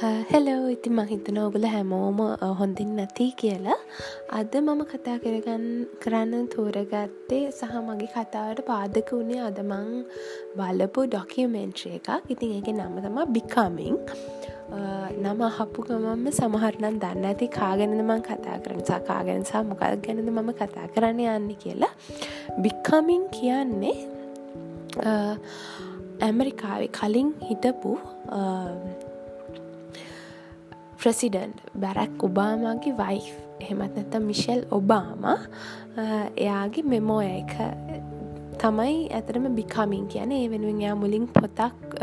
Hello ඉතින් මහිතන ඔගුල හැමෝම හොඳින් නැති කියලා. අද මම කතා කරගන්න කරන්න තෝරගත්තේ සහ මගේ කතාවට පාදක වුණේ අදමං බලපු ඩොකියමෙන්ට්‍රේ එකක්. ඉතින් එක නම තමා බිකාමින් නම අහපු ගමම සමහරනම් දන්න ඇති කාගෙනද මං කතා කරන සකාගෙන සා මොකල් ගැනද මම කතා කරන්න යන්න කියලා. බික්කමින් කියන්නේ ඇමරිකාවේ කලින් හිටපු ප්‍රසිඩන්් බැරැක් ඔබාමාගේ වයි් එහෙමත් නැත මිෂෙල් ඔබාම එයාගේ මෙමෝ එක තමයි ඇතරම බිකමින් කියන ඒ වෙනුවෙන් යා මුලින් පොතක්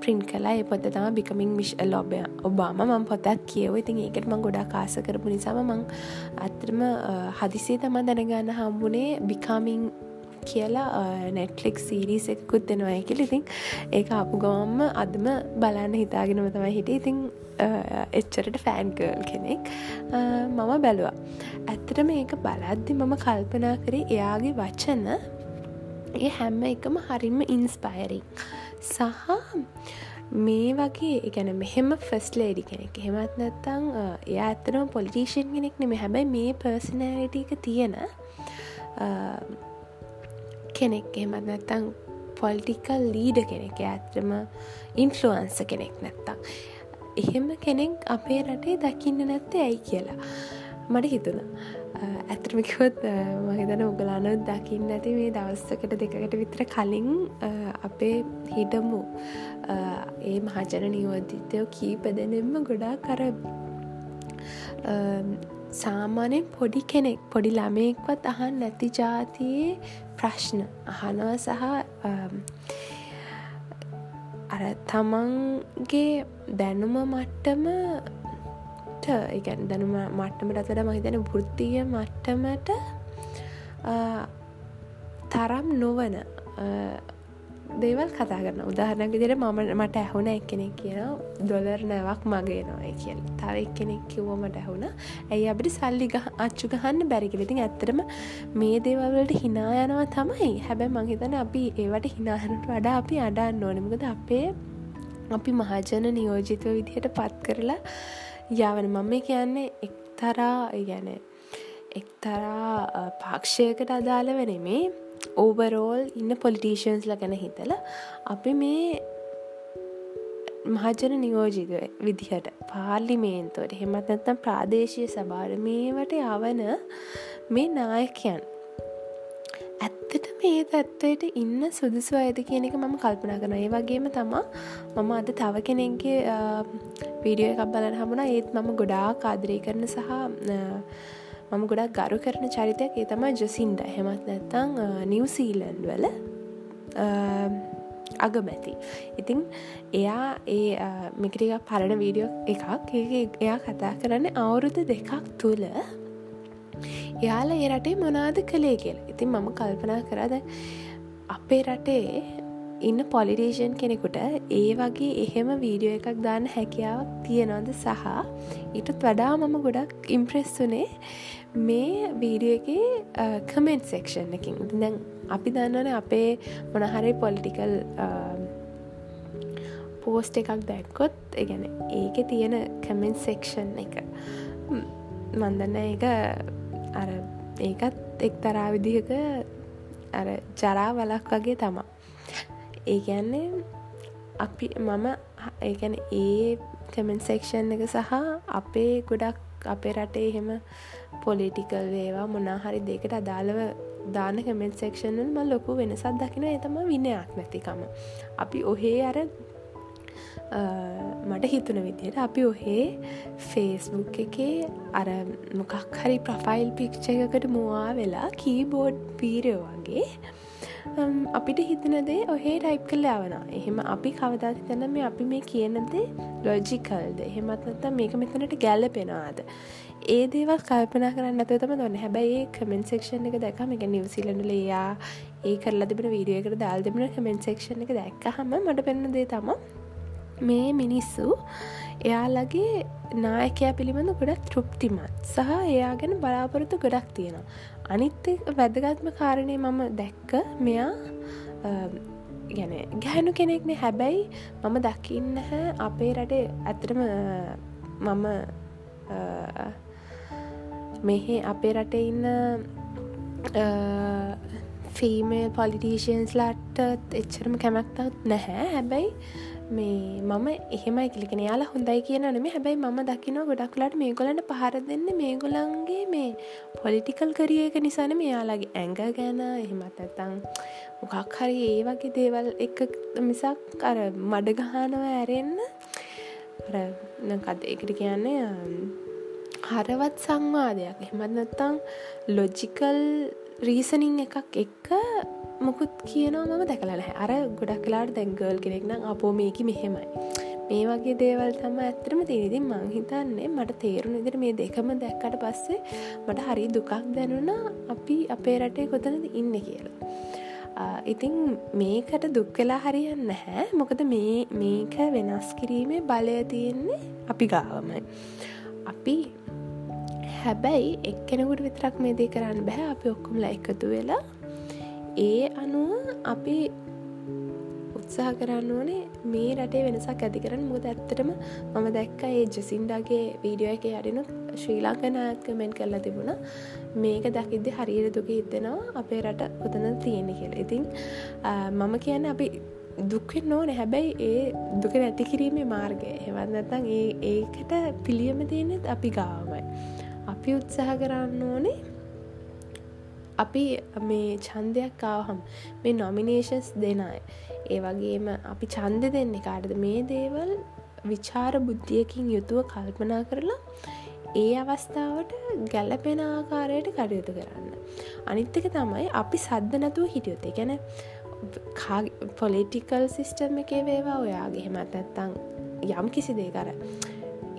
ප්‍රින්් කලා ඒ පොත තම බිකමින් මිශ් ලොබය ඔබාම මං පොතක් කියව ඉතින් ඒකට මං ගොඩා කාස කරපු නිසාම මං අතරම හදිසේ තම දැනගන්න හම්බුනේ බිකාමින් කියලා නෙට්ලික් සීරීස් එකකුත් දෙනවා කියල. ඉතින් ඒ අපපු ගවම්ම අදම බලන්න හිතාගෙනම තමයි හිට ඉතින් එච්චරට ෆෑන්ගල් කෙනෙක්. මම බැලවා. ඇත්තට මේක බලද්දි මම කල්පනා කරේ එයාගේ වචන ඒ හැම්ම එකම හරින්ම ඉන්ස්පයරිං සහ මේ වගේ එකැන මෙහෙම ෆස් ලේඩි කෙනෙක්. හෙමත් නැත්තං එයා ඇතරම පොලිටීෂන් කෙනෙක් නෙම හැබැයි මේ පර්සනෑලිට එක තියෙන කෙනෙක්. එමත් නැත්තං පොල්ටිකල් ලීඩ කෙනෙක්. ඇත්‍රම ඉන්ෆලුවන්ස කෙනෙක් නැත්තං එහෙම කෙනෙක් අපේ රටේ දකින්න නැත්තේ ඇයි කියලා. මට හිතුණ. ඇතරමිකොත් මහිතන උගලාන දකින්න ඇති මේ දවස්සකට දෙකට විතර කලින් අපේ හිටමු ඒ මහජන නියෝධිතයෝ කීප දෙනෙම ගොඩා කර සාමානයෙන් පොඩි කෙනෙක් පොඩි ළමයෙක්වත් අහන් නැති ජාතියේ ප්‍රශ්න අහනවා සහ අර තමන්ගේ දැනුම මට්ටමට ඉගැන් දැනුම මට්ටමට අතට මහිතන වෘත්තිය මට්ටමට තරම් නොවන දේවල් කතා කරන උදාහරණක දිර මම මට ඇහුණ එක්කෙනෙක් කියන දොලර් නැවක් මගේ නොය කියල්. තව එක්කෙනෙක් කිව්වමට ඇහුණ ඇයි අපිට සල්ලි අච්චු ගහන්න බැරිකිලිතින් ඇත්තරම මේ දේවල්වලට හිනා යනවා තමයි. හැබැ මහිතන අපි ඒවට හිනාහනට වඩා අපි අඩන්න ඕනමකද අපේ අපි මහජන නියෝජිතව විදිහට පත් කරලා යවන. මම කියන්නේ එක්තරා ගැන එක්තරා පාක්ෂයකට අදාළව නෙමේ. ඕවරෝල් ඉන්න පොලිටීෂන්ස්ල ගැන හිතල අපි මේ මහජන නියෝජික විදිහට පාර්ලිමේන්තුවට හෙමත් නැත්තම් ප්‍රාදේශය සභාර මේවට යවන මේ නායකයන්. ඇත්තට මේ තත්ත්වයට ඉන්න සුදුසු අයද කියන එක මම කල්පනා කරන ඒ වගේම තමා මම අද තව කෙනෙක්ගේ වීඩියෝ එකක් බලන හමුණ ඒත් මම ගොඩා කාදරී කරන සහ මම ගොඩක් ගරු කරන චරිතයක්. ඒ තමයි ජසින්ඩ. හෙමත් නැත්තං නිවසීලන්් වල අගමැති. ඉතිං එයා ඒ මිකටික පරණ වීඩියෝ එකක්. එයා කතා කරන්න අවුරුදු දෙකක් තුළ එයාල ඒ රටේ මොනාද කළේ කියලා. ඉතින් මම කල්පනා කරද අපේ රටේ ඉන්න පොලිටේෂන් කෙනෙකුට ඒ වගේ එහෙම වීඩියෝ එකක් දාන්න හැකියාවක් තියෙනවද සහ ඊටත් වඩා මම ගොඩක් ඉම්ප්‍රෙස් වනේ මේ වීඩියෝ එක කමෙන්ට් සෙක්ෂන් එකින් දැන් අපි දන්නන අපේ මොනහරි පොලිටිකල් පෝස්ට එකක් දැක්කොත් එකගැන ඒක තියෙන කමෙන්ට් සෙක්ෂන් එක. මන්දන්න එක අර ඒකත් එක් තරා විදිහක අර ජරා වලක් වගේ තමා ඒගැන්නේ අපි මම ඒගැන ඒ කමෙන්ට් සෙක්ෂන් එක සහ අපේ ගොඩක් අපේ රටේ එහෙම පොලිටිකල් වේවා මොනාහරි දෙකට අදාළව දාන කමෙන්ට් සෙක්ෂනල් ම ලොකු වෙනසත් දකින එතම විනයක් නැතිකම. අපි ඔහේ අර මට හිතුන විදියට අපි ඔහේ ෆේස්බුක් එකේ අර මොකක් හරි ප්‍රෆයිල් පික්ෂ එකකට මවා වෙලා කීබෝඩ් පීරෝ වගේ අපිට හිතනදේ ඔහේ ටයිප් කළ යවන එහෙම අපි කවදාති තැන මේ අපි මේ කියනදේ ලොජිකල්ද එහෙමත්නත මේක මෙතනට ගැල්ලපෙනවාද ඒ දේවල් කල්පනා කරන්න ඇත තම දොන්න. හැබැයි කමෙන්ට සෙක්ෂන් එක දැක මේක නිවසිලඩල යා ඒ කරලා තිබෙන වීඩියකට දල් දෙබෙන කමෙන්ට සෙක්ෂන් එක දැක්ක හම මට පෙන්න්න දේ තම මේ මිනිස්සු එයාලගේ නායකයා පිළිබඳ ගොඩක් තෘප්තිමත්. සහ එයා ගැන බලාපොරොත්තු ගොඩක් තියෙනවා. අනිත් වැදගත්ම කාරණය මම දැක්ක මෙයා ගැන ගැහනු කෙනෙක්නේ හැබැයි මම දකින්න හැ අපේ රටේ ඇතරම මම මෙහෙ අපේ රටේ ඉන්න ෆීමල් පොලිටීෂන්ස් ලට්ට එච්චරම කැමැක්තත් නැහැ. හැබැයි මේ මම එහෙමයි කිලිකෙන යාලා හොඳයි කියන නෙම හැබැයි ම දකින ගොඩක්ලට මේ ගොලට පහර දෙන්න මේ ගොලන්ගේ මේ පොලිටිකල් කරියක නිසාන මෙයාලාගේ ඇඟ ගැන එහෙමත් ඇතං මොකක් හරි ඒ වගේ දේවල් එක මිසක් අර මඩගහනව ඇරෙන්න. කද එකට කියන්නේ? හරවත් සංවාදයක්. එහෙමත් නැත්තං ලොජිකල් රීසනිං එකක් එක්ක මොකුත් කියනවා මම දැකලා නැහැ. අර ගොඩක් කලාට දැංගල් කෙනෙක්නම් අපෝ මේක මෙහෙමයි. මේ වගේ දේවල් තම ඇත්තරම තිනිදින් මං හිතන්නේ මට තේරුණ ඉදිර මේ දෙකම දැක්කට පස්සේ මට හරි දුකක් දැනුනා අපි අපේ රටේ කොතනද ඉන්න කියලා. ඉතිං මේකට දුක් වෙලා හරියන්න නැහැ. මොකද මේ මේක වෙනස් කිරීමේ බලය තියෙන්නේ අපි ගාවමයි. අපි හැබැයි එක්කෙනෙකුට විතරක් මේ දේ කරන්න බැහැ අපි ඔක්කොමලා එකතු වෙලා ඒ අනුව අපි උත්සාහ කරන්න ඕනේ මේ රටේ වෙනසක් ඇති කරන්න. මුද ඇත්තටම මම දැක්ක ඒ ජසින්ඩාගේ වීඩියෝ එක අඩනු ශ්‍රී ලංකනාත් කමෙන්ට් කරලා තිබුණ. මේක දකිද්දි හරියට දුක හිතෙනවා අපේ රට කොතන තියෙන කියලා. ඉතින් මම කියන්න අපි දුක්වෙන් ඕන. හැබැයි ඒ දුක නැති කිරීමේ මාර්ගය. හෙවන්නතන් ඒ ඒකට පිළියම තියෙනෙත් අපි ගාවමයි අපි උත්සාහ කරන්න ඕනේ. අපි මේ චන්දයක් කාවහම් මේ නොමිනේෂන්ස් දෙනයි ඒ වගේම අපි චන්ද දෙන්න කාටද? මේ දේවල් විචාර බුද්ධියකින් යුතුව කල්පනා කරලා ඒ අවස්ථාවට ගැලපෙන ආකාරයට කටයුතු කරන්න. අනිත්තක තමයි අපි සද්ධ නැතුව හිටියොත්තේ ගැන පොලිටිකල් සිිස්ටම් එකේ වේවා ඔයාගේ. හෙමත් ඇත්තං යම් කිසි දේ කර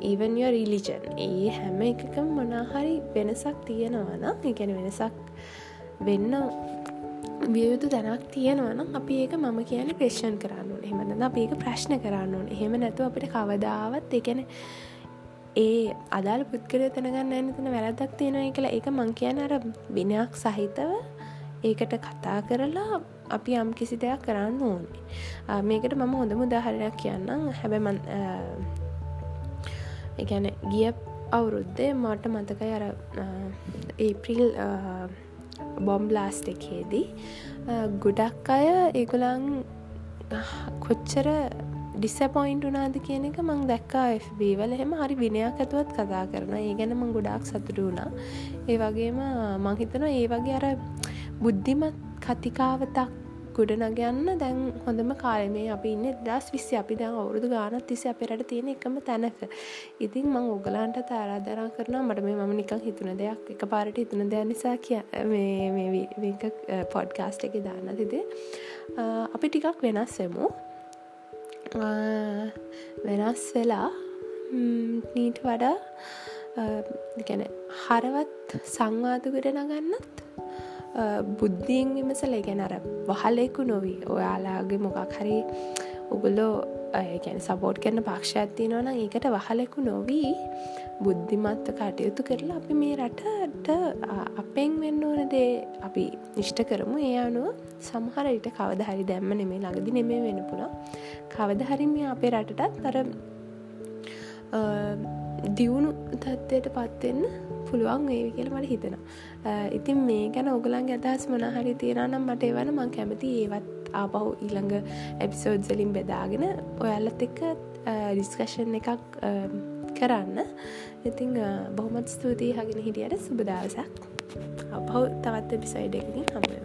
even රිලිජන් ඒ හැම එකකම් මොනාහරි වෙනසක් තියෙනවනම් එකැන වෙනසක් වෙන්න වියයුතු දැනක් තියෙනවනම් අපි ඒක මම කියන ප්‍රේෂන් කරන්න ඕන. එහෙමද අප ඒක ප්‍රශ්න කරන්න ඕන. එහෙම නැතු අපිට කවදාවත් එකන ඒ අදාල් පුද්ගල තනගන්න ඇනතන වැරදක් තියෙනය කියලා ඒක මං කියන අර විනයක් සහිතව ඒකට කතා කරලා අපි යම් කිසි දෙයක් කරන්න ඕනේ. මේකට මම හොඳ මුදාහරණයක් කියන්නම්. හැබැ එකැන ගිය අවුරුද්දේ මට මතකයි අර ඒප්‍රිල් බොම්බ්ලාස්ට එකේදී ගොඩක් අය ඒගොලන් කොච්චර ඩිස්සපොයින්ට වනාද කියන එක මං දැක්කා FBවල එහෙම හරි විනයක් ඇතුවත් කතා කරන ඒ ගැන මං ගොඩක් සතුරු වුණා. ඒ වගේම මංහිතන ඒ වගේ අර බුද්ධිමත් කතිකාවතක් ගොඩනගයන්න දැන් හොඳම කාලමේ අපි ඉන්න දස් විස්සි. අපි දැන් අවුරුදු ගානත් තිසි අපිරට තියෙන එකම තැනක. ඉතින් මං ඔගලන්ට තාරාධරා කරන මට මේ මම නිකං හිතුන දෙයක් එක පාරට හිතුන දෙයක් නිසා කිය පොඩ්කාස්ට එක දාන්න තිදේ. අපි ටිකක් වෙනස්සෙමු වෙනස් වෙලා නීට වඩා ගැන හරවත් සංවාද ගොඩනගන්නත් බුද්ධියෙන් විමසල ගැන අර වහලෙකු නොවී. ඔයාලාගේ මොකක් හරි උගුලෝ ගැන සපෝට් කරන පක්ෂඇත්ති නොන ඒකට වහලෙකු නොවී බුද්ධිමත්ත කටයුතු කරලා අපි මේ රටට අපෙන් වෙන්න ඕන දේ අපි නිෂ්ට කරමු. ඒ අනුව සමහරයට කවදහරි දැම්ම නෙමේ ළඟදි නෙමේ වෙන පුළා කවදහරිම අපේ රටටත් තර දියුණු තත්ත්වයට පත්වෙන්න පුළුවන් ඒවි කියල මට හිතෙන ඉතින් මේ ගැන ඔගලන් අදහස් මනහරි තියෙනනම් මට එවන මං කැමති ඒවත් ආපහු ඊළඟ එපිසෝඩ්සලින් බෙදාගෙන ඔයාලත් එක්ක ඩිස්කශන් එකක් කරන්න. ඉතිං බොහොමත් ස්තුතියි හගෙන හිටියට. සුබදවසක් අපහු තවත් එපිසයිඩ් එකකින් හමුව.